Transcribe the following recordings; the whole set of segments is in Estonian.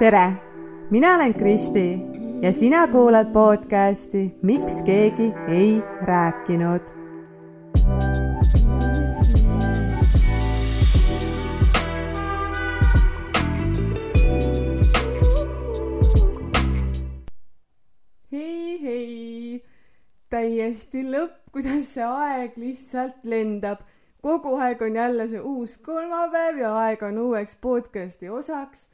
tere, mina olen Kristi ja sina kuulad podcasti Miks keegi ei rääkinud. hei, hei, täiesti lõpp, kuidas see aeg lihtsalt lendab kogu aeg on jälle see uus kolmapäev ja aeg on uueks podcasti osaks.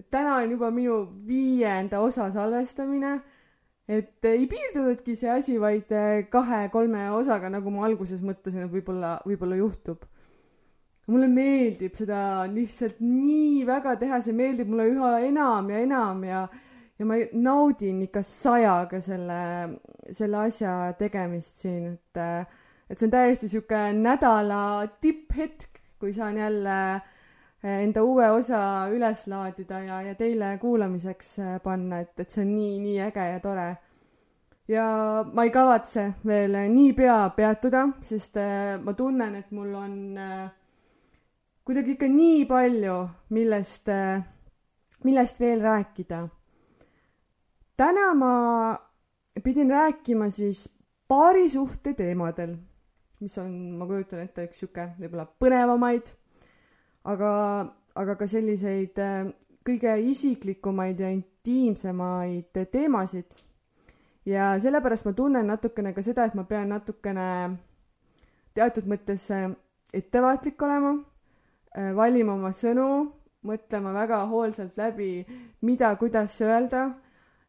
Et täna on juba minu viienda osa salvestamine. et ei piirdunudki see asi vaid eh, kahe-kolme osaga, nagu ma alguses mõtlesin, et võib-olla, võib-olla juhtub. mulle meeldib seda lihtsalt nii väga teha, see meeldib mulle üha enam ja enam ja ja ma naudin ikka sajaga selle, selle asja tegemist siin, et äh, et see on täiesti sihuke nädala tipphetk, kui saan jälle eh, enda uue osa üles laadida ja, ja teile kuulamiseks eh, panna, et, et see on nii, nii äge ja tore. ja ma ei kavatse veel niipea peatuda, sest eh, ma tunnen, et mul on kuidagi ikka nii palju, millest, millest veel rääkida. täna ma pidin rääkima siis paarisuhte teemadel mis on, ma kujutan ette, üks sihuke võib-olla põnevamaid, aga, aga ka selliseid äh, kõige isiklikumaid ja intiimsemaid teemasid. ja sellepärast ma tunnen natukene ka seda, et ma pean natukene teatud mõttes äh, ettevaatlik olema, äh, valima oma sõnu, mõtlema väga hoolsalt läbi, mida, kuidas öelda,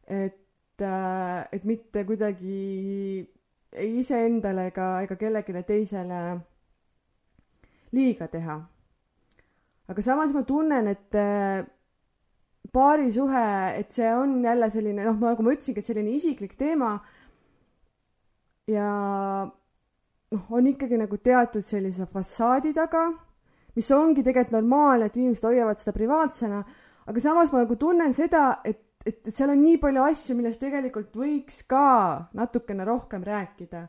et, et mitte kuidagi ei iseendale ega, ega kellelegi teisele liiga teha. Aga samas ma tunnen, et äh, paarisuhe, et see on jälle selline, noh, nagu ma ütlesingi, et selline isiklik teema. ja noh, on ikkagi nagu teatud sellise fassaadi taga, mis ongi tegelikult normaalne, et inimesed hoiavad seda privaatsena, aga samas ma nagu tunnen seda, et et, seal on nii palju asju, millest tegelikult võiks ka natukene rohkem rääkida.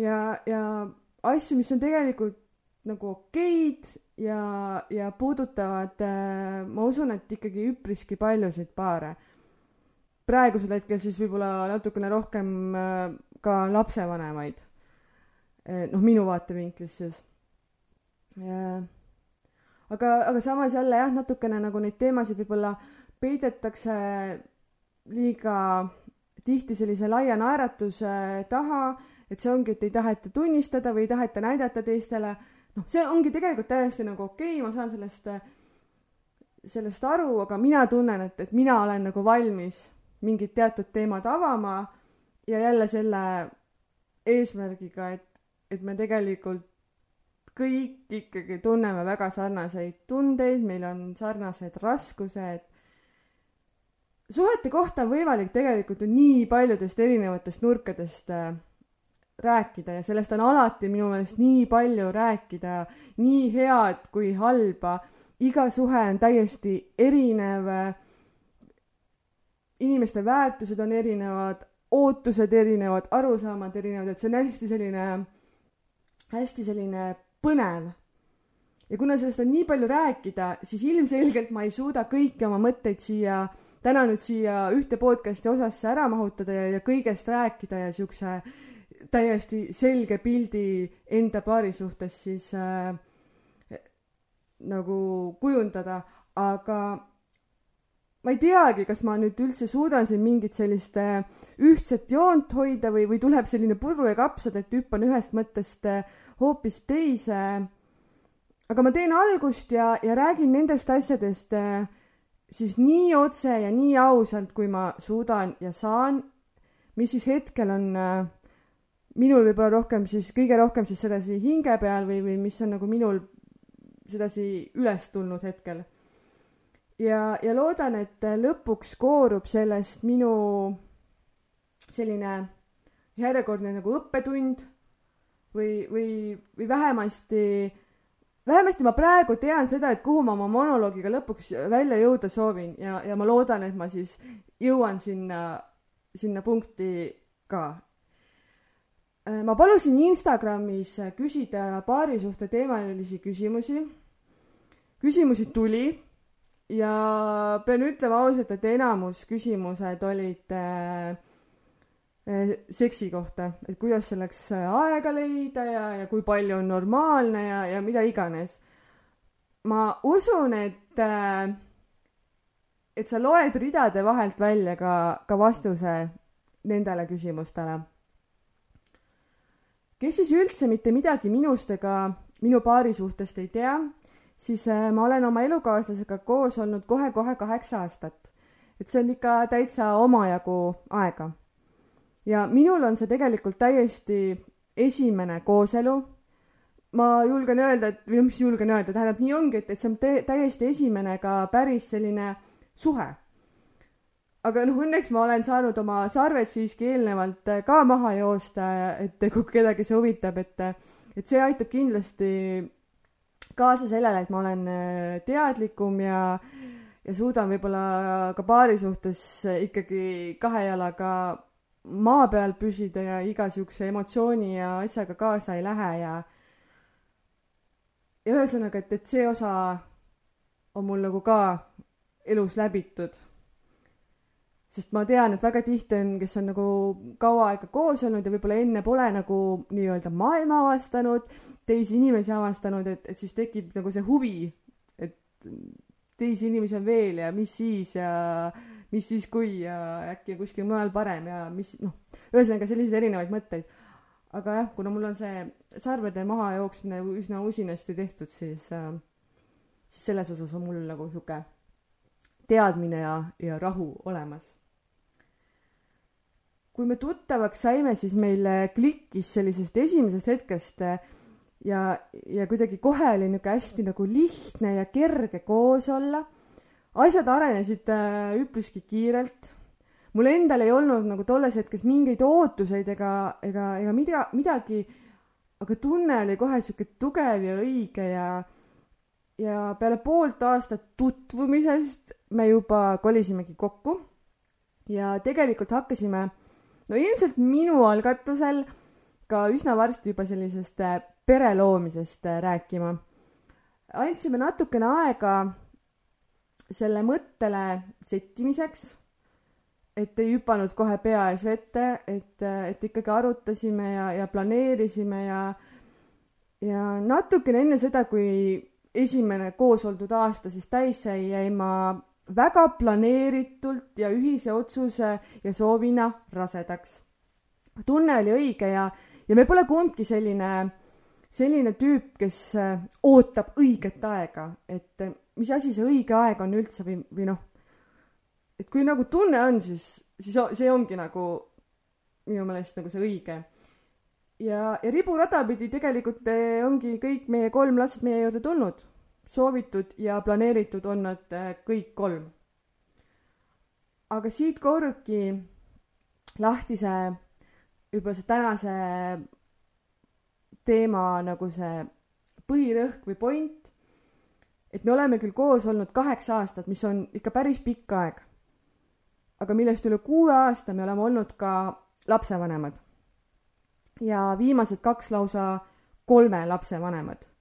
ja, ja asju, mis on tegelikult nagu okeid ja, ja puudutavad äh,, ma usun, et ikkagi üpriski paljusid paare. praegusel hetkel siis võib-olla natukene rohkem äh, ka lapsevanemaid. Äh, noh, minu vaatevinklist siis. aga, aga samas jälle jah, natukene nagu neid teemasid võib-olla peidetakse liiga tihti sellise laia naeratuse taha, et see ongi, et ei taheta tunnistada või ei taheta näidata teistele. Noh, see ongi tegelikult täiesti nagu okei okay,, ma saan sellest, sellest aru, aga mina tunnen, et, et mina olen nagu valmis mingid teatud teemad avama ja jälle selle eesmärgiga, et, et me tegelikult kõik ikkagi tunneme väga sarnaseid tundeid, meil on sarnased raskused. Suhete kohta on võimalik tegelikult ju nii paljudest erinevatest nurkadest äh, rääkida ja sellest on alati minu meelest nii palju rääkida, nii head kui halba. iga suhe on täiesti erinev. inimeste väärtused on erinevad, ootused erinevad, arusaamad erinevad, et see on hästi selline, hästi selline põnev. ja kuna sellest on nii palju rääkida, siis ilmselgelt ma ei suuda kõiki oma mõtteid siia täna nüüd siia ühte podcast'i osasse ära mahutada ja, ja kõigest rääkida ja siukse täiesti selge pildi enda paari suhtes siis äh, nagu kujundada, aga ma ei teagi, kas ma nüüd üldse suudan siin mingit sellist äh, ühtset joont hoida või, või tuleb selline pudru ja kapsad, et hüppan ühest mõttest äh, hoopis teise. aga ma teen algust ja, ja räägin nendest asjadest äh, siis nii otse ja nii ausalt, kui ma suudan ja saan, mis siis hetkel on äh, minul võib-olla rohkem siis, kõige rohkem siis sedasi hinge peal või, või mis on nagu minul sedasi üles tulnud hetkel. ja, ja loodan, et lõpuks koorub sellest minu selline järjekordne nagu õppetund või, või, või vähemasti vähemasti ma praegu tean seda, et kuhu ma oma monoloogiga lõpuks välja jõuda soovin ja, ja ma loodan, et ma siis jõuan sinna, sinna punkti ka. Äh, ma palusin Instagramis küsida paari suhte teemalisi küsimusi. küsimusi tuli ja pean ütlema ausalt, et enamus küsimused olid äh, äh, seksi kohta, et kuidas selleks aega leida ja, ja kui palju on normaalne ja, ja mida iganes. ma usun, et äh, et sa loed ridade vahelt välja ka, ka vastuse nendele küsimustele. Kes siis üldse mitte midagi minust ega minu paari suhtest ei tea, siis äh, ma olen oma elukaaslasega koos olnud kohe-kohe kaheksa aastat. et see on ikka täitsa omajagu aega. ja minul on see tegelikult täiesti esimene kooselu. ma julgen öelda, et, või noh, mis julgen öelda, tähendab, nii ongi, et, et see on täiesti esimene ka päris selline suhe. Aga noh, õnneks ma olen saanud oma sarved siiski eelnevalt äh, ka maha joosta, et kui kedagi see huvitab, et, et see aitab kindlasti kaasa sellele, et ma olen äh, teadlikum ja, ja suudan võib-olla ka paari suhtes ikkagi kahe jalaga maa peal püsida ja iga siukse emotsiooni ja asjaga kaasa ei lähe ja ja ühesõnaga, et, et see osa on mul nagu ka elus läbitud. Sest ma tean, et väga tihti on, kes on nagu kaua aega koos olnud ja võib-olla enne pole nagu nii-öelda maailma avastanud, teisi inimesi avastanud, et, et siis tekib nagu see huvi, et teisi inimesi on veel ja mis siis ja mis siis, kui ja äkki kuskil mujal parem ja mis noh, ühesõnaga selliseid erinevaid mõtteid. aga jah, kuna mul on see sarvede mahajooksmine üsna usinasti tehtud, siis äh, siis selles osas on mul nagu sihuke teadmine ja, ja rahu olemas. Kui me tuttavaks saime, siis meil klikkis sellisest esimesest hetkest ja, ja kuidagi kohe oli niisugune hästi nagu lihtne ja kerge koos olla. asjad arenesid äh, üpriski kiirelt. mul endal ei olnud nagu tolles hetkes mingeid ootuseid ega, ega, ega mida, midagi, aga tunne oli kohe sihuke tugev ja õige ja ja peale poolt aastat tutvumisest me juba kolisimegi kokku ja tegelikult hakkasime, no ilmselt minu algatusel ka üsna varsti juba sellisest äh, pere loomisest äh, rääkima. andsime natukene aega selle mõttele settimiseks, et ei hüpanud kohe pea ees vette, et, äh, et ikkagi arutasime ja, ja planeerisime ja ja natukene enne seda, kui esimene koos oldud aasta siis täis sai, jäin ma väga planeeritult ja ühise otsuse ja soovina rasedaks. tunne oli õige ja, ja me pole kumbki selline, selline tüüp, kes äh, ootab õiget aega, et äh, mis asi see õige aeg on üldse või, või noh, et kui nagu tunne on, siis, siis see ongi nagu minu meelest nagu see õige ja, ja riburada pidi tegelikult eh, ongi kõik meie kolm last meie juurde tulnud. Soovitud ja planeeritud on nad eh, kõik kolm. aga siit koorubki lahti see, võib-olla see tänase teema nagu see põhirõhk või point, et me oleme küll koos olnud kaheksa aastat, mis on ikka päris pikk aeg. aga millest üle kuue aasta me oleme olnud ka lapsevanemad ja viimased kaks lausa kolme lapse vanemad.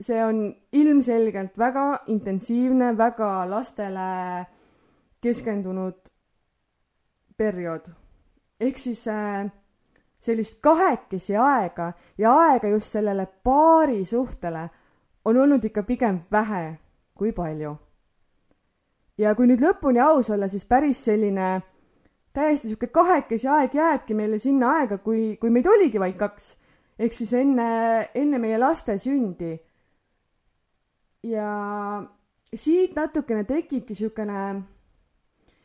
See on ilmselgelt väga intensiivne, väga lastele keskendunud periood. ehk siis äh, sellist kahekesi aega ja aega just sellele paari suhtele on olnud ikka pigem vähe kui palju. ja kui nüüd lõpuni aus olla, siis päris selline täiesti sihuke kahekesi aeg jääbki meile sinna aega, kui, kui meid oligi vaid kaks. ehk siis enne, enne meie laste sündi. Ja siit natukene tekibki siukene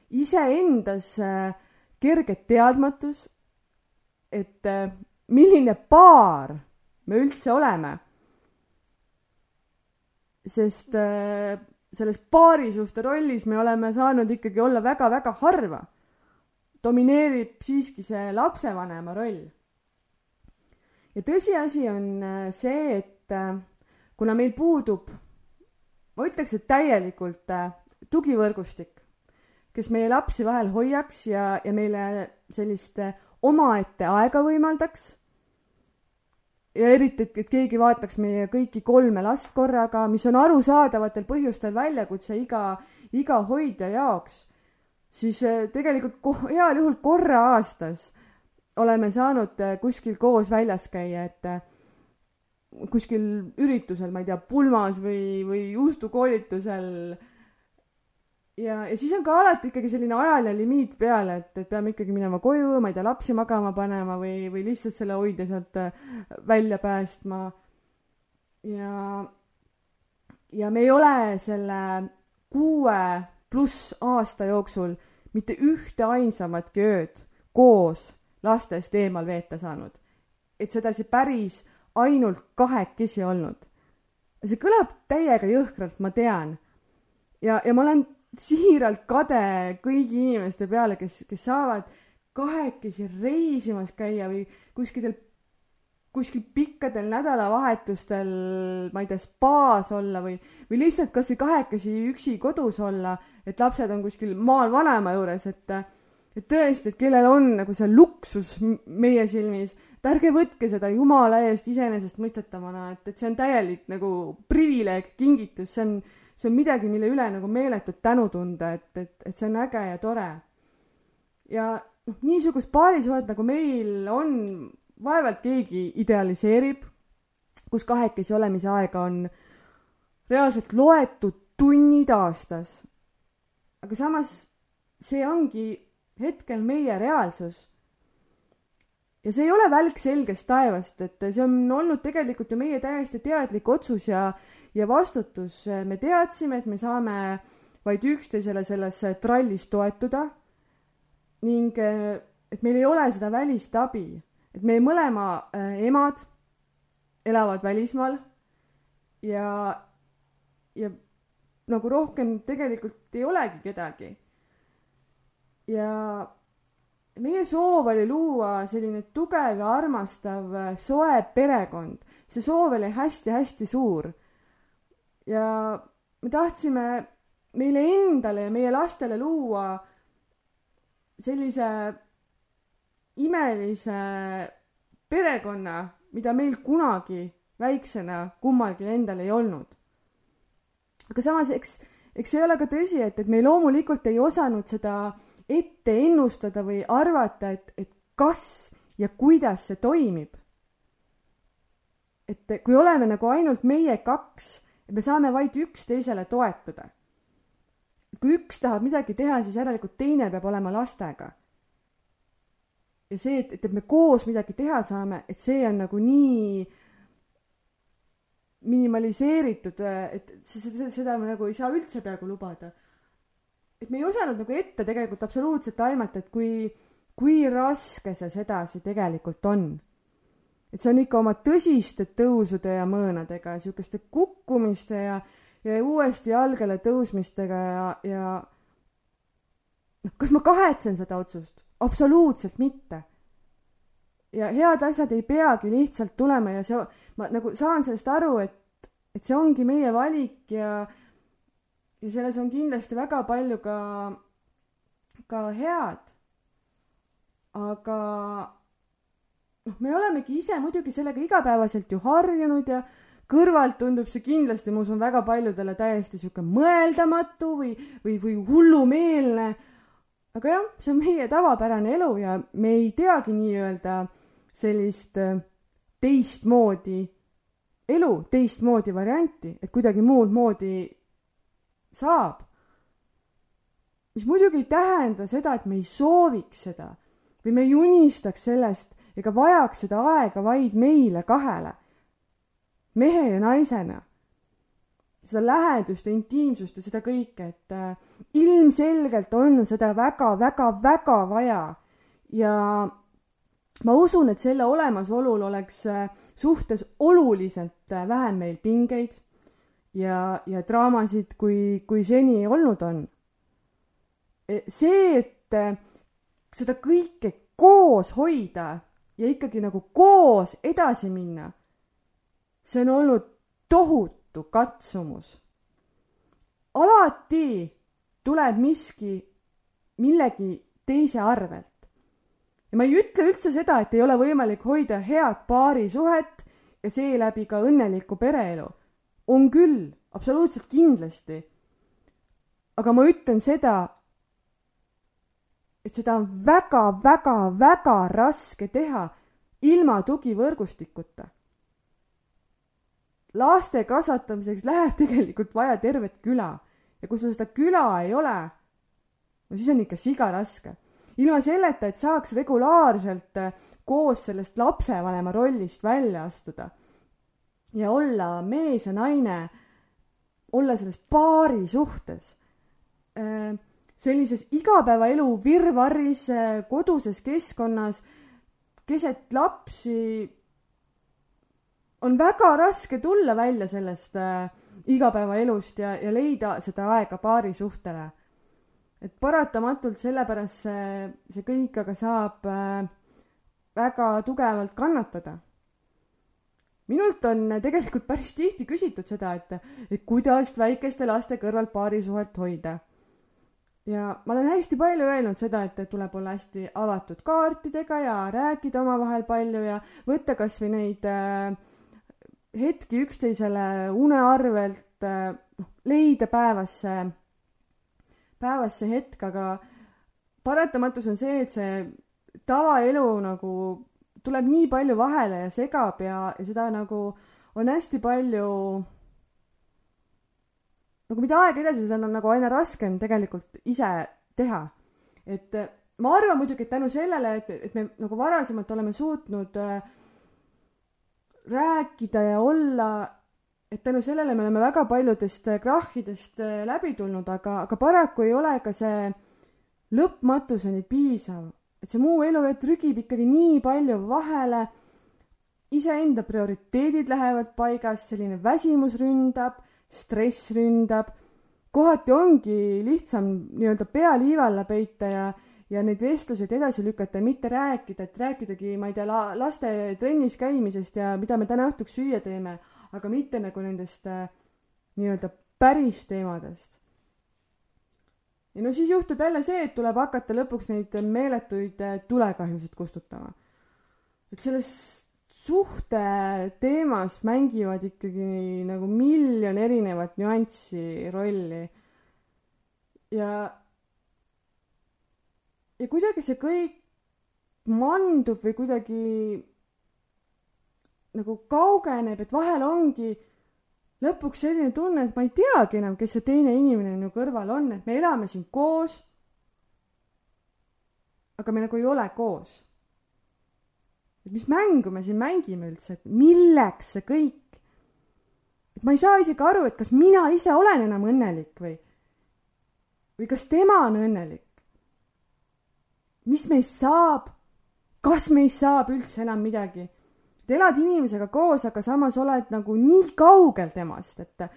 iseendas äh, kerge teadmatus, et äh, milline paar me üldse oleme. sest äh, selles paarisuhte rollis me oleme saanud ikkagi olla väga-väga harva domineerib siiski see lapsevanema roll. ja tõsiasi on see, et kuna meil puudub, ma ütleks, et täielikult äh, tugivõrgustik, kes meie lapsi vahel hoiaks ja, ja meile sellist omaette aega võimaldaks, ja eriti, et, et keegi vaataks meie kõiki kolme last korraga, mis on arusaadavatel põhjustel väljakutse iga, iga hoidja jaoks, siis äh, tegelikult heal juhul korra aastas oleme saanud äh, kuskil koos väljas käia, et äh, kuskil üritusel, ma ei tea, pulmas või, või juustukoolitusel. ja, ja siis on ka alati ikkagi selline ajaline limiit peal, et, et peame ikkagi minema koju, ma ei tea, lapsi magama panema või, või lihtsalt selle hoidja sealt äh, välja päästma. ja, ja me ei ole selle kuue pluss aasta jooksul mitte ühte ainsamatki ööd koos lastest eemal veeta saanud. et sedasi päris ainult kahekesi olnud. see kõlab täiega jõhkralt, ma tean. ja, ja ma olen siiralt kade kõigi inimeste peale, kes, kes saavad kahekesi reisimas käia või kuskil, kuskil pikkadel nädalavahetustel, ma ei tea, spaas olla või, või lihtsalt kasvõi kahekesi üksi kodus olla, et lapsed on kuskil maal vanaema juures, et et tõesti, et kellel on nagu see luksus meie silmis, et ärge võtke seda jumala eest iseenesestmõistetavana, et, et see on täielik nagu privileeg, kingitus, see on, see on midagi, mille üle nagu meeletut tänu tunda, et, et, et see on äge ja tore. ja noh, niisugust paarisuhet nagu meil on, vaevalt keegi idealiseerib, kus kahekesi olemise aega on reaalselt loetud tunnid aastas. aga samas see ongi hetkel meie reaalsus. Ja see ei ole välk selgest taevast, et see on olnud tegelikult ju meie täiesti teadlik otsus ja, ja vastutus. me teadsime, et me saame vaid üksteisele selles trallis toetuda ning et meil ei ole seda välist abi, et meie mõlema äh, emad elavad välismaal ja, ja nagu rohkem tegelikult ei olegi kedagi ja meie soov oli luua selline tugev ja armastav soe perekond. see soov oli hästi-hästi suur. ja me tahtsime meile endale ja meie lastele luua sellise imelise perekonna, mida meil kunagi väiksena kummalgi endal ei olnud. aga samas, eks, eks see ei ole ka tõsi, et, et me loomulikult ei osanud seda ette ennustada või arvata, et, et kas ja kuidas see toimib. et kui oleme nagu ainult meie kaks, me saame vaid üksteisele toetuda. kui üks tahab midagi teha, siis järelikult teine peab olema lastega. ja see, et, et me koos midagi teha saame, et see on nagu nii minimaliseeritud, et seda, seda me nagu ei saa üldse peaaegu lubada et me ei osanud nagu ette tegelikult absoluutselt aimata, et kui, kui raske see sedasi tegelikult on. et see on ikka oma tõsiste tõusude ja mõõnadega ja siukeste kukkumiste ja, ja uuesti jalgele tõusmistega ja, ja noh, kas ma kahetsen seda otsust? absoluutselt mitte. ja head asjad ei peagi lihtsalt tulema ja see, ma nagu saan sellest aru, et, et see ongi meie valik ja ja selles on kindlasti väga palju ka, ka head. aga noh, me olemegi ise muidugi sellega igapäevaselt ju harjunud ja kõrvalt tundub see kindlasti, ma usun, väga paljudele täiesti sihuke mõeldamatu või, või, või hullumeelne. aga jah, see on meie tavapärane elu ja me ei teagi nii-öelda sellist äh, teistmoodi elu, teistmoodi varianti, et kuidagi muud moodi saab. mis muidugi ei tähenda seda, et me ei sooviks seda või me ei unistaks sellest ega vajaks seda aega vaid meile kahele, mehe ja naisena. seda lähedust ja intiimsust ja seda kõike, et äh, ilmselgelt on seda väga-väga-väga vaja ja ma usun, et selle olemasolul oleks äh, suhtes oluliselt äh, vähem meil pingeid ja, ja draamasid, kui, kui seni olnud on. E, see, et e, seda kõike koos hoida ja ikkagi nagu koos edasi minna, see on olnud tohutu katsumus. alati tuleb miski millegi teise arvelt. ja ma ei ütle üldse seda, et ei ole võimalik hoida head paarisuhet ja seeläbi ka õnnelikku pereelu. On küll, absoluutselt kindlasti. aga ma ütlen seda, et seda on väga-väga-väga raske teha ilma tugivõrgustikuta. laste kasvatamiseks läheb tegelikult vaja tervet küla ja kui sul seda küla ei ole, no siis on ikka siga raske. ilma selleta, et saaks regulaarselt koos sellest lapsevanema rollist välja astuda ja olla mees ja naine, olla selles paari suhtes, äh, sellises igapäevaelu virvarris äh, koduses keskkonnas keset lapsi on väga raske tulla välja sellest äh, igapäevaelust ja, ja leida seda aega paari suhtele. et paratamatult sellepärast see, see kõik aga saab väga tugevalt kannatada. Minult on tegelikult päris tihti küsitud seda, et, et kuidas väikeste laste kõrval paarisuhet hoida. Ja ma olen hästi palju öelnud seda, et tuleb olla hästi avatud kaartidega ja rääkida omavahel palju ja võtta kasvõi neid äh, hetki üksteisele une arvelt äh,, noh, leida päevas see, päevas see hetk, aga paratamatus on see, et see tavaelu nagu tuleb nii palju vahele ja segab ja, ja seda nagu on hästi palju nagu mida aeg edasi, seda on nagu aina raskem tegelikult ise teha. et äh, ma arvan muidugi, et tänu sellele, et, et me nagu varasemalt oleme suutnud äh, rääkida ja olla, et tänu sellele me oleme väga paljudest äh, krahhidest läbi tulnud, aga, aga paraku ei ole ka see lõpmatuseni piisav. Et see muu elu trügib ikkagi nii palju vahele, iseenda prioriteedid lähevad paigas, selline väsimus ründab stress ründab, kohati ongi lihtsam nii-öelda pea liiva alla peita ja, ja neid vestluseid edasi lükata mitte rääkida, et rääkidagi, ma ei tea, la-, laste trennis käimisest ja mida me täna õhtuks süüa teeme, aga mitte nagu nendest äh, nii-öelda päris teemadest. Ja no siis juhtub jälle see, et tuleb hakata lõpuks neid meeletuid äh, tulekahjusid kustutama. et selles suhte teemas mängivad ikkagi nagu miljon erinevat nüanssi rolli. ja, ja kuidagi see kõik mandub või kuidagi nagu kaugeneb, et vahel ongi lõpuks selline tunne, et ma ei teagi enam, kes see teine inimene minu kõrval on, et me elame siin koos. aga me nagu ei ole koos et mis mängu me siin mängime üldse, et milleks see kõik? et ma ei saa isegi aru, et kas mina ise olen enam õnnelik või, või kas tema on õnnelik. mis meist saab? kas meist saab üldse enam midagi? Et elad inimesega koos, aga samas oled nagu nii kaugel temast, et,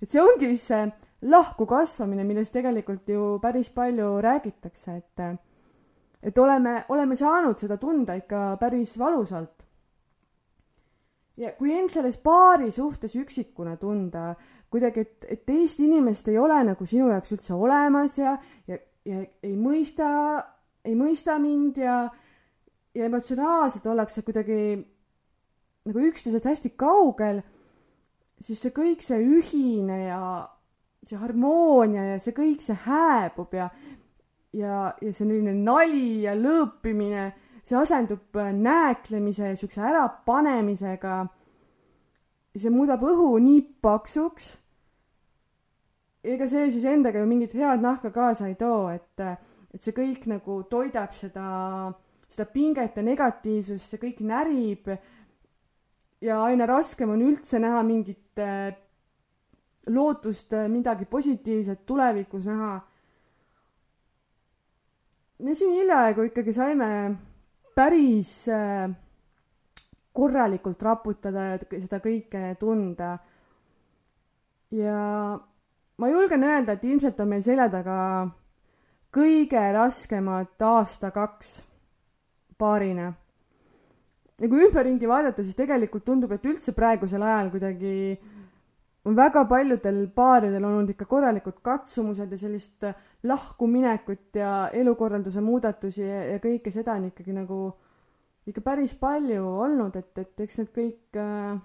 et see ongi vist see lahku kasvamine, millest tegelikult ju päris palju räägitakse, et et oleme, oleme saanud seda tunda ikka päris valusalt. ja kui end selles paari suhtes üksikuna tunda, kuidagi, et, et teist inimest ei ole nagu sinu jaoks üldse olemas ja, ja, ja ei mõista, ei mõista mind ja, ja emotsionaalselt ollakse kuidagi nagu üksteisest hästi kaugel, siis see kõik, see ühine ja see harmoonia ja see kõik, see hääbub ja ja, ja selline nali ja lõõpimine, see asendub äh, nääklemise ja siukse ärapanemisega. see muudab õhu nii paksuks. ega see siis endaga ju mingit head nahka kaasa ei too, et, äh, et see kõik nagu toidab seda, seda pinget ja negatiivsust, see kõik närib. Ja aina raskem on üldse näha mingit äh, lootust midagi positiivset tulevikus näha me siin hiljaaegu ikkagi saime päris äh, korralikult raputada ja seda kõike tunda. ja ma julgen öelda, et ilmselt on meil selja taga kõige raskemad aasta-kaks paarina. Ja kui ümberringi vaadata, siis tegelikult tundub, et üldse praegusel ajal kuidagi on väga paljudel paaridel olnud ikka korralikud katsumused ja sellist lahkuminekut ja elukorralduse muudatusi ja, ja kõike seda on ikkagi nagu ikka päris palju olnud, et, et eks need kõik äh,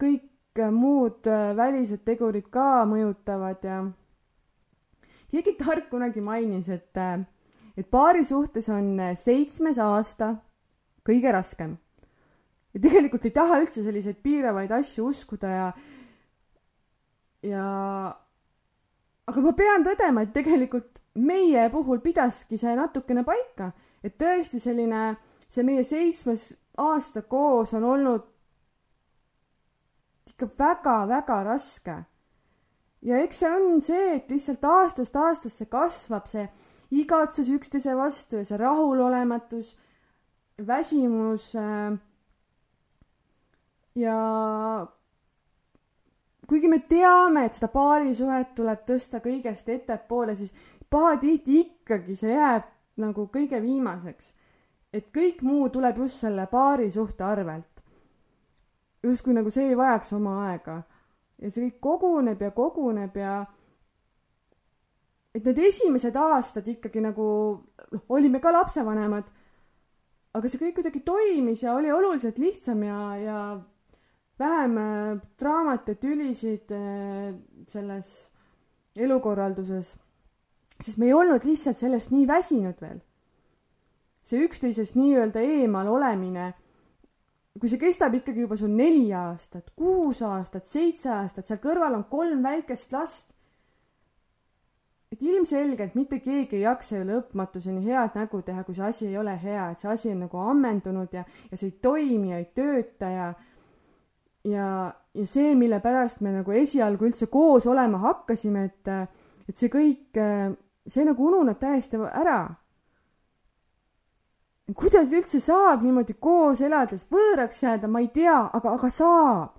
kõik muud äh, välised tegurid ka mõjutavad ja keegi tark kunagi mainis, et, äh, et paari suhtes on seitsmes aasta kõige raskem. ja tegelikult ei taha üldse selliseid piiravaid asju uskuda ja, ja aga ma pean tõdema, et tegelikult meie puhul pidaski see natukene paika, et tõesti selline, see meie seitsmes aasta koos on olnud ikka väga-väga raske. ja eks see on see, et lihtsalt aastast aastasse kasvab see igatsus üksteise vastu ja see rahulolematus, väsimus äh, ja kuigi me teame, et seda paarisuhet tuleb tõsta kõigest ettepoole, siis pahatihti ikkagi see jääb nagu kõige viimaseks. et kõik muu tuleb just selle paarisuhte arvelt justkui nagu see ei vajaks oma aega. ja see kõik koguneb ja koguneb ja et need esimesed aastad ikkagi nagu noh, olime ka lapsevanemad, aga see kõik kuidagi toimis ja oli oluliselt lihtsam ja, ja vähem äh, draamat ja tülisid äh, selles elukorralduses. sest me ei olnud lihtsalt sellest nii väsinud veel. see üksteisest nii-öelda eemal olemine kui see kestab ikkagi juba sul neli aastat, kuus aastat, seitse aastat, seal kõrval on kolm väikest last, et ilmselgelt mitte keegi ei jaksa ju lõpmatuseni head nägu teha, kui see asi ei ole hea, et see asi on nagu ammendunud ja, ja see ei toimi ja ei tööta ja ja, ja see, mille pärast me nagu esialgu üldse koos olema hakkasime, et, et see kõik, see nagu ununeb täiesti ära kuidas üldse saab niimoodi koos elades võõraks jääda, ma ei tea, aga, aga saab.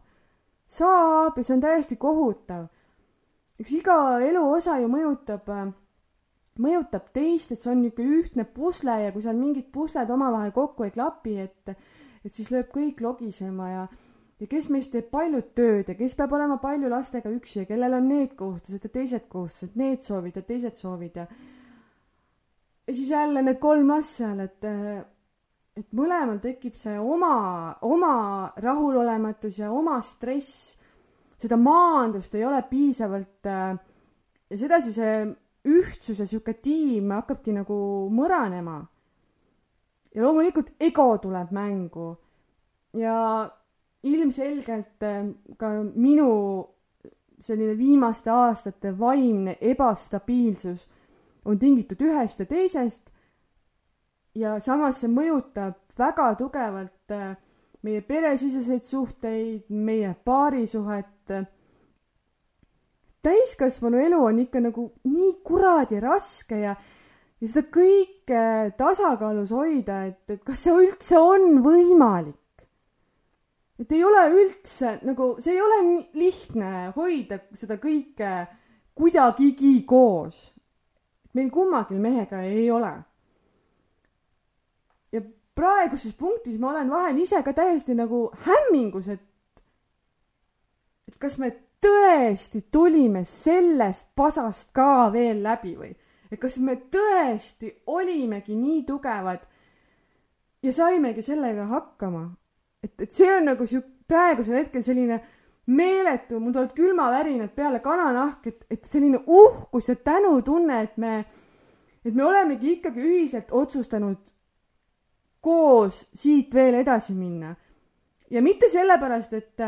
saab ja see on täiesti kohutav. Eks iga eluosa ju mõjutab, mõjutab teist, et see on niisugune ühtne pusle ja kui seal mingid pusled omavahel kokku ei klapi, et, et siis lööb kõik logisema ja, ja kes meist teeb palju tööd ja kes peab olema palju lastega üksi ja kellel on need kohustused ja teised kohustused, need soovid ja teised soovid ja ja siis jälle need kolm last seal, et, et mõlemal tekib see oma, oma rahulolematus ja oma stress. Seda maandust ei ole piisavalt ja sedasi see ühtsus ja sihuke tiim hakkabki nagu mõranema. ja loomulikult ego tuleb mängu ja ilmselgelt ka minu selline viimaste aastate vaimne ebastabiilsus on tingitud ühest ja teisest. ja samas see mõjutab väga tugevalt äh, meie peresiseseid suhteid, meie paarisuhet. Täiskasvanu elu on ikka nagu nii kuradi raske ja, ja seda kõike tasakaalus hoida, et, et kas see üldse on võimalik. et ei ole üldse nagu, see ei ole lihtne hoida seda kõike kuidagigi koos meil kummagil mehega ei ole. praeguses punktis ma olen vahel ise ka täiesti nagu hämmingus, et, et kas me tõesti tulime sellest pasast ka veel läbi või, et kas me tõesti olimegi nii tugevad ja saimegi sellega hakkama. et, et see on nagu sihuke praegusel hetkel selline meeletu, mul tulevad külmavärinad peale, kananahk, et, et selline uhkus ja tänutunne, et me, et me olemegi ikkagi ühiselt otsustanud koos siit veel edasi minna. ja mitte sellepärast, et,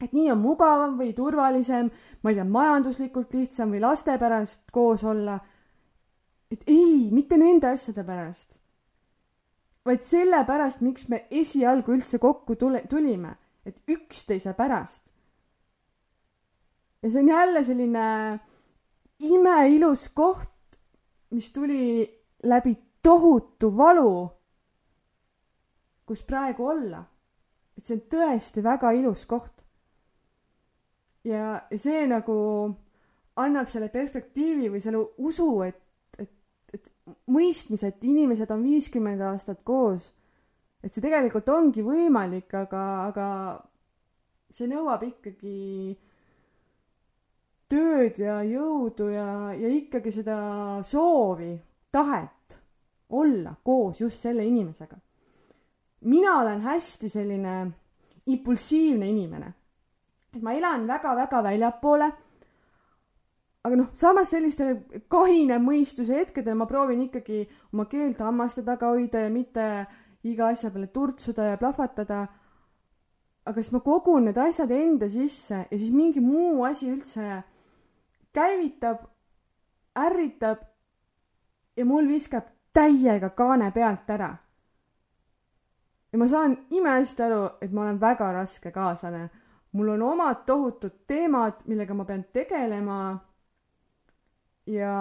et nii on mugavam või turvalisem, ma ei tea, majanduslikult lihtsam või laste pärast koos olla. et ei, mitte nende asjade pärast, vaid sellepärast, miks me esialgu üldse kokku tule, tulime et üksteise pärast. ja see on jälle selline imeilus koht, mis tuli läbi tohutu valu, kus praegu olla. et see on tõesti väga ilus koht. Ja, see nagu annab selle perspektiivi või selle usu, et, et, et mõistmise, et inimesed on viiskümmend aastat koos et see tegelikult ongi võimalik, aga, aga see nõuab ikkagi tööd ja jõudu ja, ja ikkagi seda soovi, tahet olla koos just selle inimesega. mina olen hästi selline impulsiivne inimene. Et ma elan väga-väga väljapoole. aga noh, samas sellistel kahine mõistuse hetkedel ma proovin ikkagi oma keelt hammaste taga hoida ja mitte iga asja peale turtsuda ja plahvatada. aga siis ma kogun need asjad enda sisse ja siis mingi muu asi üldse käivitab, ärritab ja mul viskab täiega kaane pealt ära. ja ma saan imehästi aru, et ma olen väga raske kaaslane. Mul on omad tohutud teemad, millega ma pean tegelema. ja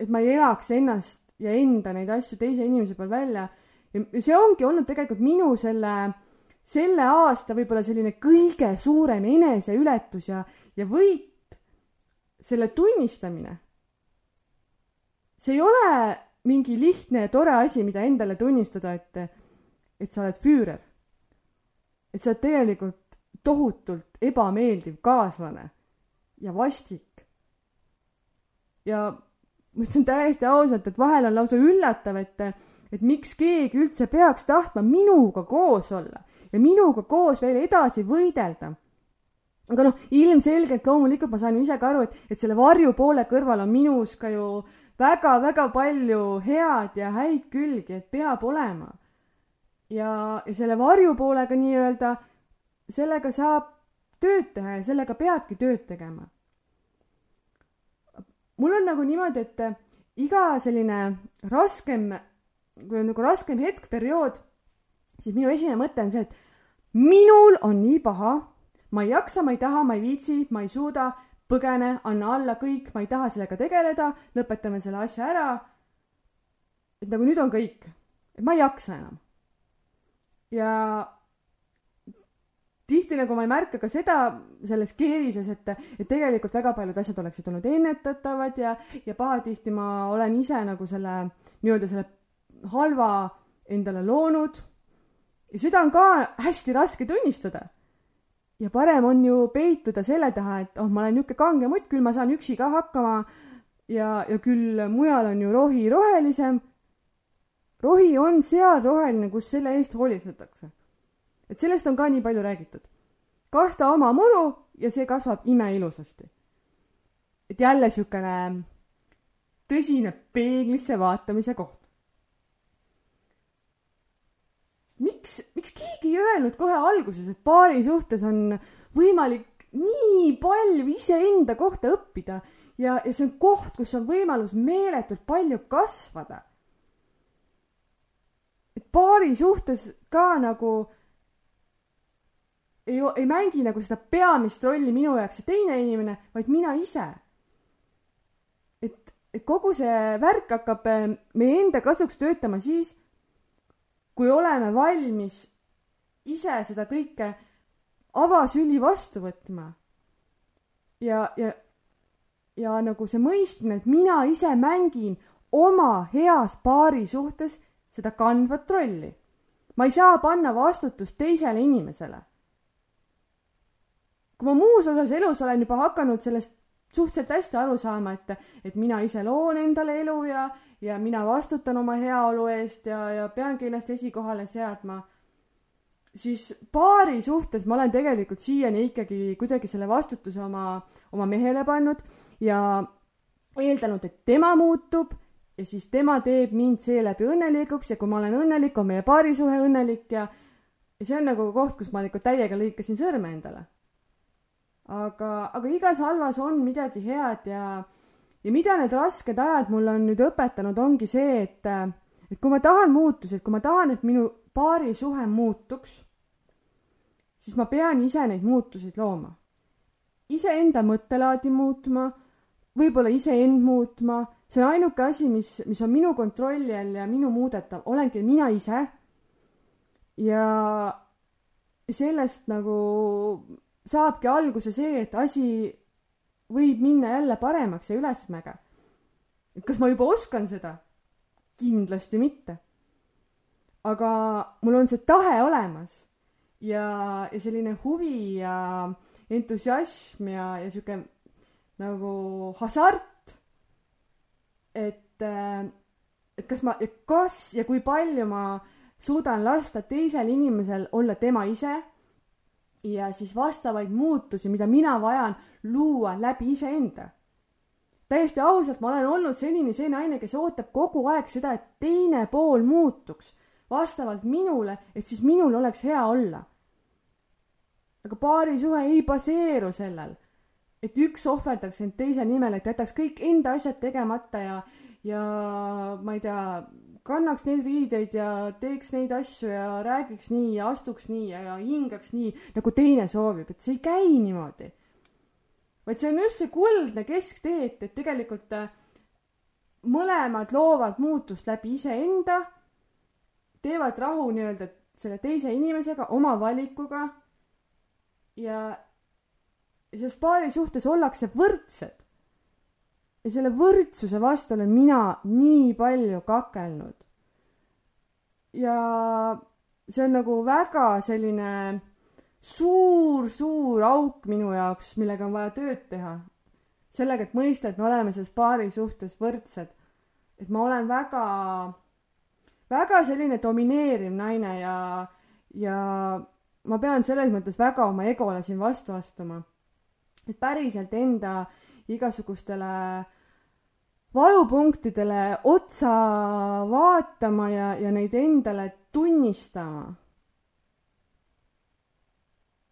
et ma ei elaks ennast ja enda neid asju teise inimese peal välja. ja see ongi olnud tegelikult minu selle, selle aasta võib-olla selline kõige suurem eneseületus ja, ja võit, selle tunnistamine see ei ole mingi lihtne ja tore asi, mida endale tunnistada, et, et sa oled füürer. Et sa oled tegelikult tohutult ebameeldiv kaaslane ja vastik. ja ma ütlen täiesti ausalt, et vahel on lausa üllatav, et, et miks keegi üldse peaks tahtma minuga koos olla ja minuga koos veel edasi võidelda aga noh, ilmselgelt loomulikult ma saan ju ise ka aru, et, et selle varjupoole kõrval on minus ka ju väga-väga palju head ja häid külgi, et peab olema. Ja, ja selle varjupoolega nii-öelda, sellega saab tööd teha ja sellega peabki tööd tegema. mul on nagu niimoodi, et iga selline raskem, kui on nagu raskem hetk, periood, siis minu esimene mõte on see, et minul on nii paha, ma ei jaksa, ma ei taha, ma ei viitsi, ma ei suuda põgene, anna alla kõik, ma ei taha sellega tegeleda, lõpetame selle asja ära. et nagu nüüd on kõik, et ma ei jaksa enam. Ja tihti nagu ma ei märka ka seda selles keerises, et, et tegelikult väga paljud asjad oleksid olnud ennetatavad ja, ja pahatihti ma olen ise nagu selle nii-öelda selle halva endale loonud. ja seda on ka hästi raske tunnistada ja parem on ju peituda selle taha, et oh, ma olen niisugune kange mutt, küll ma saan üksi ka hakkama ja, ja küll mujal on ju rohi rohelisem. Rohi on seal roheline, kus selle eest hoolitsetakse. et sellest on ka nii palju räägitud. kasta oma muru ja see kasvab imeilusasti. et jälle niisugune tõsine peeglisse vaatamise koht. miks, miks keegi ei öelnud kohe alguses, et paari suhtes on võimalik nii palju iseenda kohta õppida ja, ja see on koht, kus on võimalus meeletult palju kasvada. Paari suhtes ka nagu ei, ei mängi nagu seda peamist rolli minu jaoks see teine inimene, vaid mina ise. et, et kogu see värk hakkab eh, meie enda kasuks töötama siis kui oleme valmis ise seda kõike avasüli vastu võtma. ja, ja, ja nagu see mõistmine, et mina ise mängin oma heas paari suhtes seda kandvat rolli. ma ei saa panna vastutust teisele inimesele. kui ma muus osas elus olen juba hakanud sellest suhteliselt hästi aru saama, et, et mina ise loon endale elu ja, ja mina vastutan oma heaolu eest ja, ja peangi ennast esikohale seadma, siis paari suhtes ma olen tegelikult siiani ikkagi kuidagi selle vastutuse oma, oma mehele pannud ja eeldanud, et tema muutub ja siis tema teeb mind seeläbi õnnelikuks ja kui ma olen õnnelik, on meie paarisuhe õnnelik ja, ja see on nagu koht, kus ma nagu täiega lõikasin sõrme endale. aga, aga igas halvas on midagi head ja ja mida need rasked ajad mulle on nüüd õpetanud, ongi see, et, et kui ma tahan muutusi, et kui ma tahan, et minu paarisuhe muutuks, siis ma pean ise neid muutuseid looma. iseenda mõttelaadi muutma, võib-olla iseend muutma, see on ainuke asi, mis, mis on minu kontrolli all ja minu muudetav, olengi mina ise. ja sellest nagu saabki alguse see, et asi võib minna jälle paremaks ja ülesmäge. et kas ma juba oskan seda? kindlasti mitte. aga mul on see tahe olemas ja, ja selline huvi ja entusiasm ja, ja sihuke nagu hasart. Et, et kas ma, kas ja kui palju ma suudan lasta teisel inimesel olla tema ise ja siis vastavaid muutusi, mida mina vajan, luua läbi iseenda. täiesti ausalt, ma olen olnud senini see naine, kes ootab kogu aeg seda, et teine pool muutuks vastavalt minule, et siis minul oleks hea olla. aga paarisuhe ei baseeru sellel, et üks ohverdaks end teise nimel, et jätaks kõik enda asjad tegemata ja, ja ma ei tea, kannaks neid riideid ja teeks neid asju ja räägiks nii ja astuks nii ja, ja hingaks nii, nagu teine soovib, et see ei käi niimoodi. vaid see on just see kuldne kesktee, et, et tegelikult äh, mõlemad loovad muutust läbi iseenda, teevad rahu nii-öelda selle teise inimesega, oma valikuga ja, ja selles paari suhtes ollakse võrdsed ja selle võrdsuse vastu olen mina nii palju kakelnud. ja see on nagu väga selline suur-suur auk minu jaoks, millega on vaja tööd teha. sellega, et mõista, et me oleme selles paari suhtes võrdsed. et ma olen väga, väga selline domineeriv naine ja, ja ma pean selles mõttes väga oma egole siin vastu astuma. Et päriselt enda igasugustele valupunktidele otsa vaatama ja, ja neid endale tunnistama.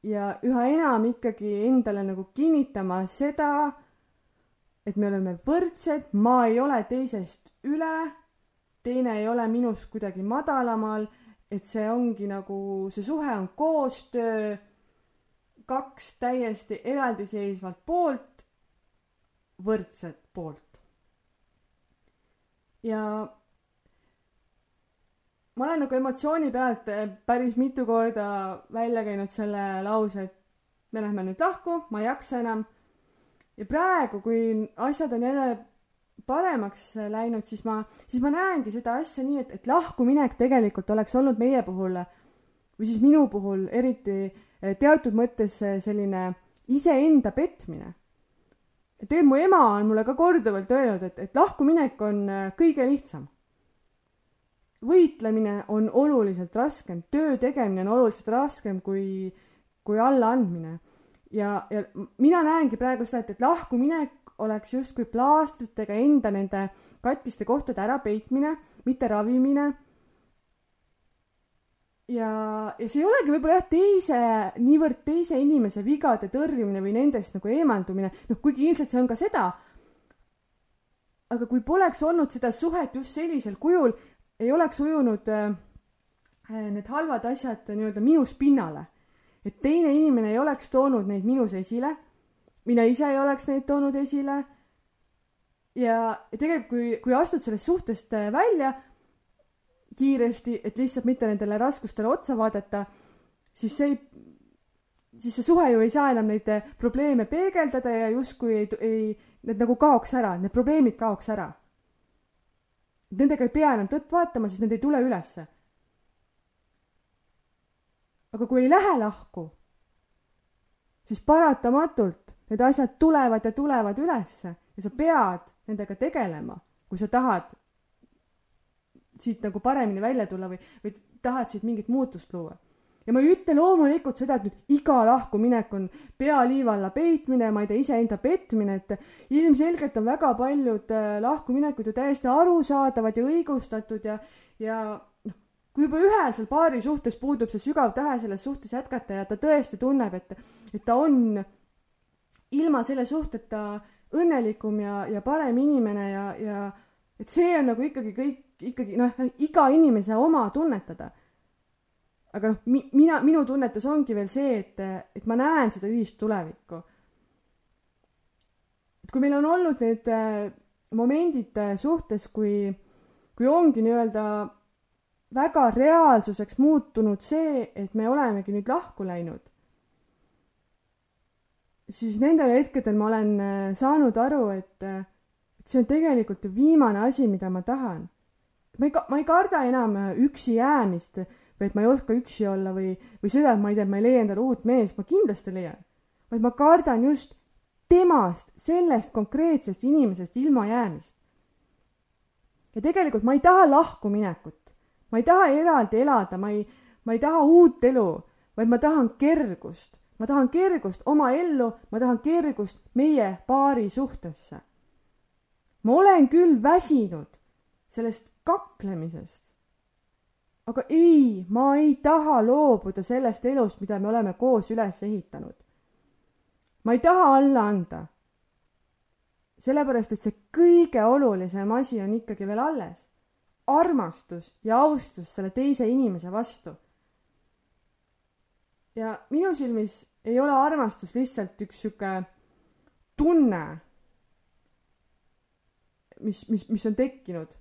ja üha enam ikkagi endale nagu kinnitama seda, et me oleme võrdsed, ma ei ole teisest üle, teine ei ole minust kuidagi madalamal, et see ongi nagu, see suhe on koostöö, kaks täiesti eraldiseisvat poolt, võrdset poolt. ja ma olen nagu emotsiooni pealt eh, päris mitu korda välja käinud selle lause, et me lähme nüüd lahku, ma ei jaksa enam. ja praegu, kui asjad on jälle paremaks läinud, siis ma, siis ma näengi seda asja nii, et, et lahkuminek tegelikult oleks olnud meie puhul või siis minu puhul eriti teatud mõttes selline iseenda petmine tegelikult mu ema on mulle ka korduvalt öelnud, et, et lahkuminek on äh, kõige lihtsam. võitlemine on oluliselt raskem, töö tegemine on oluliselt raskem kui, kui allaandmine. ja, ja mina näengi praegu seda, et, et lahkuminek oleks justkui plaastritega enda nende katkiste kohtade ärapeitmine, mitte ravimine ja, ja see ei olegi võib-olla jah, teise, niivõrd teise inimese vigade tõrjumine või nendest nagu eemaldumine, noh, kuigi ilmselt see on ka seda. aga kui poleks olnud seda suhet just sellisel kujul, ei oleks ujunud äh, need halvad asjad nii-öelda minus pinnale. et teine inimene ei oleks toonud neid minus esile, mina ise ei oleks neid toonud esile. ja, ja tegelikult, kui, kui astud sellest suhtest äh, välja kiiresti, et lihtsalt mitte nendele raskustele otsa vaadata, siis see ei, siis see suhe ju ei saa enam neid probleeme peegeldada ja justkui ei, ei, need nagu kaoks ära, need probleemid kaoks ära. Nendega ei pea enam tõtt vaatama, siis need ei tule ülesse. aga kui ei lähe lahku, siis paratamatult need asjad tulevad ja tulevad ülesse ja sa pead nendega tegelema, kui sa tahad siit nagu paremini välja tulla või, või tahad siit mingit muutust luua. ja ma ei ütle loomulikult seda, et nüüd iga lahkuminek on pea liiva alla peitmine, ma ei tea, iseenda petmine, et ilmselgelt on väga paljud äh, lahkuminekud ju täiesti arusaadavad ja õigustatud ja, ja noh, kui juba ühel seal paari suhtes puudub see sügav tahe selles suhtes jätkata ja ta tõesti tunneb, et, et ta on ilma selle suhteta õnnelikum ja, ja parem inimene ja, ja et see on nagu ikkagi kõik ikkagi noh, iga inimese oma tunnetada. aga noh, mi-, mina, minu tunnetus ongi veel see, et, et ma näen seda ühist tulevikku. et kui meil on olnud need äh, momendid äh, suhtes, kui, kui ongi nii-öelda väga reaalsuseks muutunud see, et me olemegi nüüd lahku läinud, siis nendel hetkedel ma olen äh, saanud aru, et, et see on tegelikult ju viimane asi, mida ma tahan ma ei, ma ei karda enam äh, üksi jäämist või et ma ei oska üksi olla või, või seda, et ma ei tea, ma ei leia endale uut meest, ma kindlasti leian. vaid ma kardan just temast, sellest konkreetsest inimesest ilmajäämist. ja tegelikult ma ei taha lahkuminekut. ma ei taha eraldi elada, ma ei, ma ei taha uut elu, vaid ma tahan kergust. ma tahan kergust oma ellu, ma tahan kergust meie paari suhtesse. ma olen küll väsinud sellest kaklemisest. aga ei, ma ei taha loobuda sellest elust, mida me oleme koos üles ehitanud. ma ei taha alla anda. sellepärast, et see kõige olulisem asi on ikkagi veel alles armastus ja austus selle teise inimese vastu. ja minu silmis ei ole armastus lihtsalt üks sihuke tunne, mis, mis, mis on tekkinud,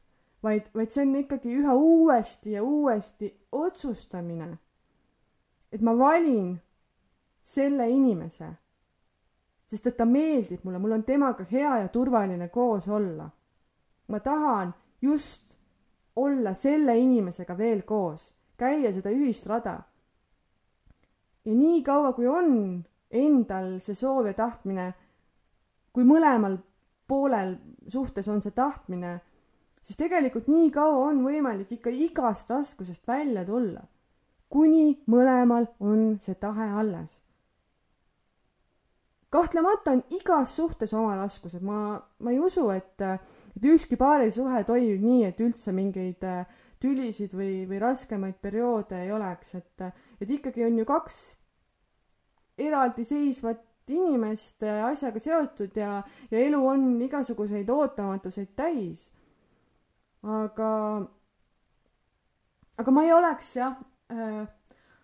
vaid, vaid see on ikkagi üha uuesti ja uuesti otsustamine. et ma valin selle inimese, sest et ta meeldib mulle, mul on temaga hea ja turvaline koos olla. ma tahan just olla selle inimesega veel koos, käia seda ühist rada. ja nii kaua, kui on endal see soov ja tahtmine, kui mõlemal poolel suhtes on see tahtmine, siis tegelikult nii kaua on võimalik ikka igast raskusest välja tulla, kuni mõlemal on see tahe alles. kahtlemata on igas suhtes oma raskused, ma, ma ei usu, et et ükski paarisuhe toimib nii, et üldse mingeid äh, tülisid või, või raskemaid perioode ei oleks, et, et ikkagi on ju kaks eraldiseisvat inimest äh, asjaga seotud ja, ja elu on igasuguseid ootamatuseid täis. Aga, aga ma ei oleks jah äh,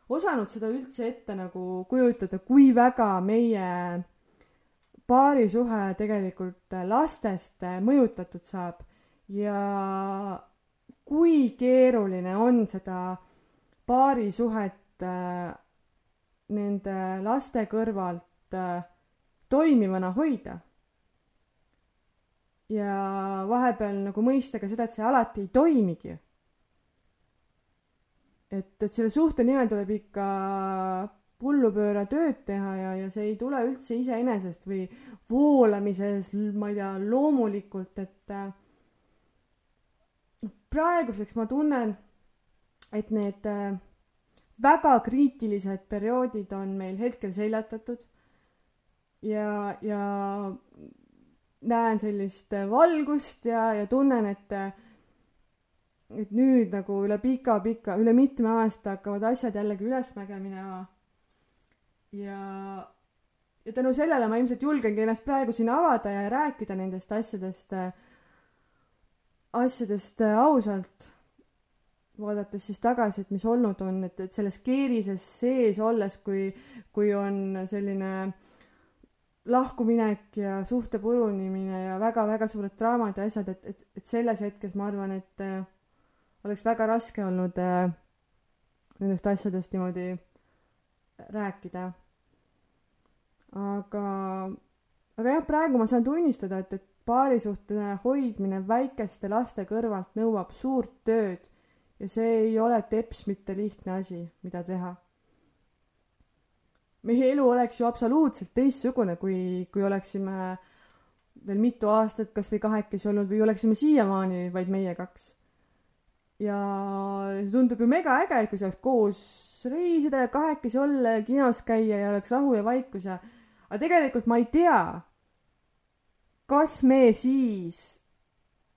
osanud seda üldse ette nagu kujutada, kui väga meie paarisuhe tegelikult lastest mõjutatud saab ja kui keeruline on seda paarisuhet äh, nende laste kõrvalt äh, toimivana hoida. Ja vahepeal nagu mõista ka seda, et see alati ei toimigi. et, et selle suhte nimel tuleb ikka hullupööra tööd teha ja, ja see ei tule üldse iseenesest või voolamises, ma ei tea, loomulikult, et äh, praeguseks ma tunnen, et need äh, väga kriitilised perioodid on meil hetkel seljatatud ja, ja näen sellist valgust ja, ja tunnen, et et nüüd nagu üle pika-pika, üle mitme aasta hakkavad asjad jällegi ülesmäge minema ja, ja tänu sellele ma ilmselt julgengi ennast praegu siin avada ja rääkida nendest asjadest, asjadest ausalt. vaadates siis tagasi, et mis olnud on, et, et selles keerises sees olles, kui, kui on selline lahkuminek ja suhte purunimine ja väga-väga suured draamad ja asjad, et, et, et selles hetkes ma arvan, et äh, oleks väga raske olnud äh, nendest asjadest niimoodi rääkida aga, aga jah, praegu ma saan tunnistada, et, et paarisuhte hoidmine väikeste laste kõrvalt nõuab suurt tööd ja see ei ole teps mitte lihtne asi, mida teha. Meie elu oleks ju absoluutselt teistsugune, kui, kui oleksime veel mitu aastat kas või kahekesi olnud või oleksime siiamaani vaid meie kaks. ja see tundub ju mega äge, kui saaks koos reisida ja kahekesi olla ja kinos käia ja oleks rahu ja vaikus ja aga tegelikult ma ei tea, kas me siis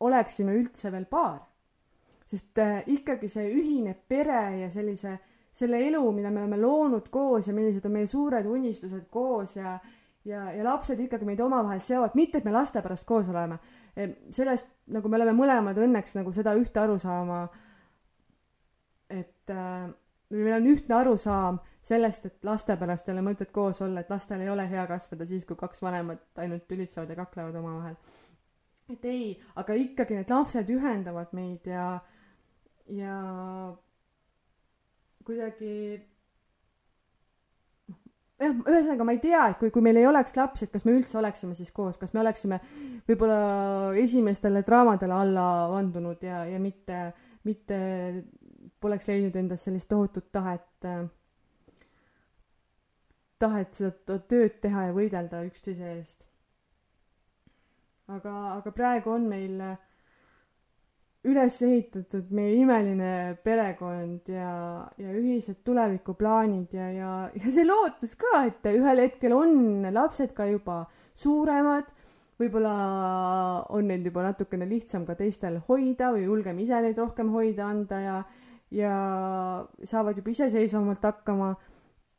oleksime üldse veel paar. sest äh, ikkagi see ühine pere ja sellise, selle elu, mida me oleme loonud koos ja millised on meie suured unistused koos ja ja, ja lapsed ikkagi meid omavahel seovad, mitte et me laste pärast koos oleme. sellest nagu me oleme mõlemad õnneks nagu seda ühte arusaama, et äh, meil on ühtne arusaam sellest, et laste pärast ei ole mõtet koos olla, et lastel ei ole hea kasvada siis, kui kaks vanemat ainult tülitsevad ja kaklevad omavahel. et ei, aga ikkagi need lapsed ühendavad meid ja, ja kuidagi jah, ühesõnaga ma ei tea, et kui, kui meil ei oleks lapsi, et kas me üldse oleksime siis koos, kas me oleksime võib-olla esimestele draamadele alla vandunud ja, ja mitte, mitte poleks leidnud endas sellist tohutut tahet, tahet seda tööd teha ja võidelda üksteise eest. aga, aga praegu on meil üles ehitatud meie imeline perekond ja, ja ühised tulevikuplaanid ja, ja, ja see lootus ka, et ühel hetkel on lapsed ka juba suuremad, võib-olla on neid juba natukene lihtsam ka teistel hoida või julgem ise neid rohkem hoida anda ja, ja saavad juba iseseisvamalt hakkama.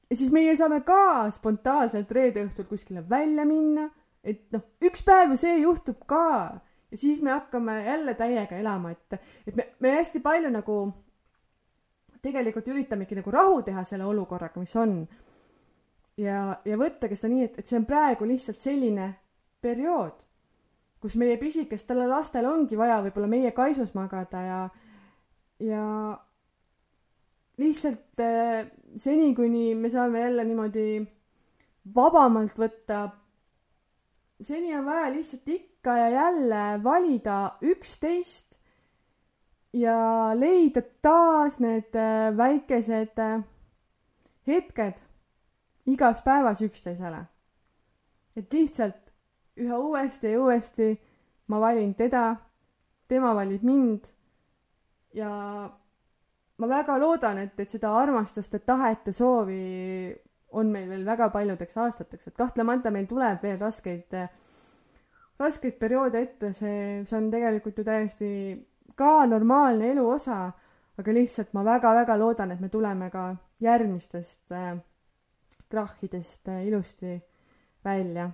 ja siis meie saame ka spontaanselt reede õhtul kuskile välja minna, et noh, üks päev ju see juhtub ka ja siis me hakkame jälle täiega elama, et, et me, me hästi palju nagu tegelikult üritamegi nagu rahu teha selle olukorraga, mis on. ja, ja võttagi seda nii, et, et see on praegu lihtsalt selline periood, kus meie pisikestele lastel ongi vaja võib-olla meie kaisus magada ja, ja lihtsalt äh, seni, kuni me saame jälle niimoodi vabamalt võtta, seni on vaja lihtsalt ikka ja jälle valida üksteist ja leida taas need äh, väikesed äh, hetked igas päevas üksteisele. et lihtsalt üha uuesti ja uuesti ma valin teda, tema valib mind ja ma väga loodan, et, et seda armastust ja tahet ja soovi on meil veel väga paljudeks aastateks, et kahtlemata meil tuleb veel raskeid raskeid perioode ette, see, see on tegelikult ju täiesti ka normaalne elu osa, aga lihtsalt ma väga-väga loodan, et me tuleme ka järgmistest äh, krahhidest äh, ilusti välja.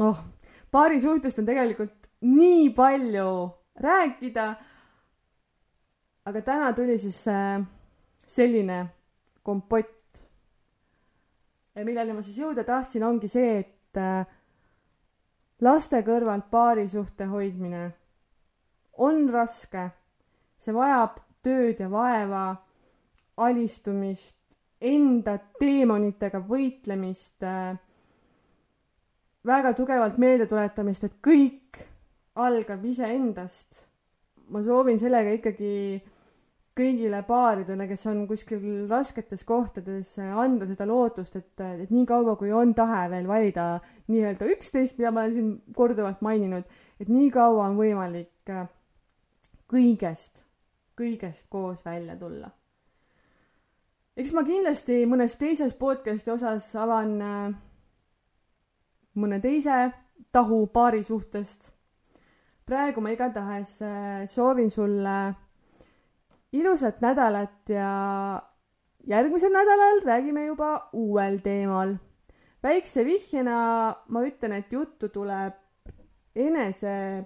oh, paarisuhtest on tegelikult nii palju rääkida, aga täna tuli siis äh, selline kompott. Milleni ma siis jõuda tahtsin, ongi see, et äh, laste kõrvalt paarisuhte hoidmine on raske, see vajab tööd ja vaeva, alistumist, enda teemonitega võitlemist äh,, väga tugevalt meeldetuletamist, et kõik algab iseendast. ma soovin sellega ikkagi kõigile paaridele, kes on kuskil rasketes kohtades, anda seda lootust, et, et nii kaua, kui on tahe veel valida nii-öelda üksteist, mida ma olen siin korduvalt maininud, et nii kaua on võimalik äh, kõigest, kõigest koos välja tulla. eks ma kindlasti mõnes teises podcast'i osas avan äh, mõne teise tahu paari suhtest. praegu ma igatahes soovin sulle ilusat nädalat ja järgmisel nädalal räägime juba uuel teemal. väikse vihjena ma ütlen, et juttu tuleb enese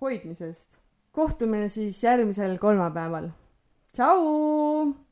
hoidmisest. kohtume siis järgmisel kolmapäeval. tšau.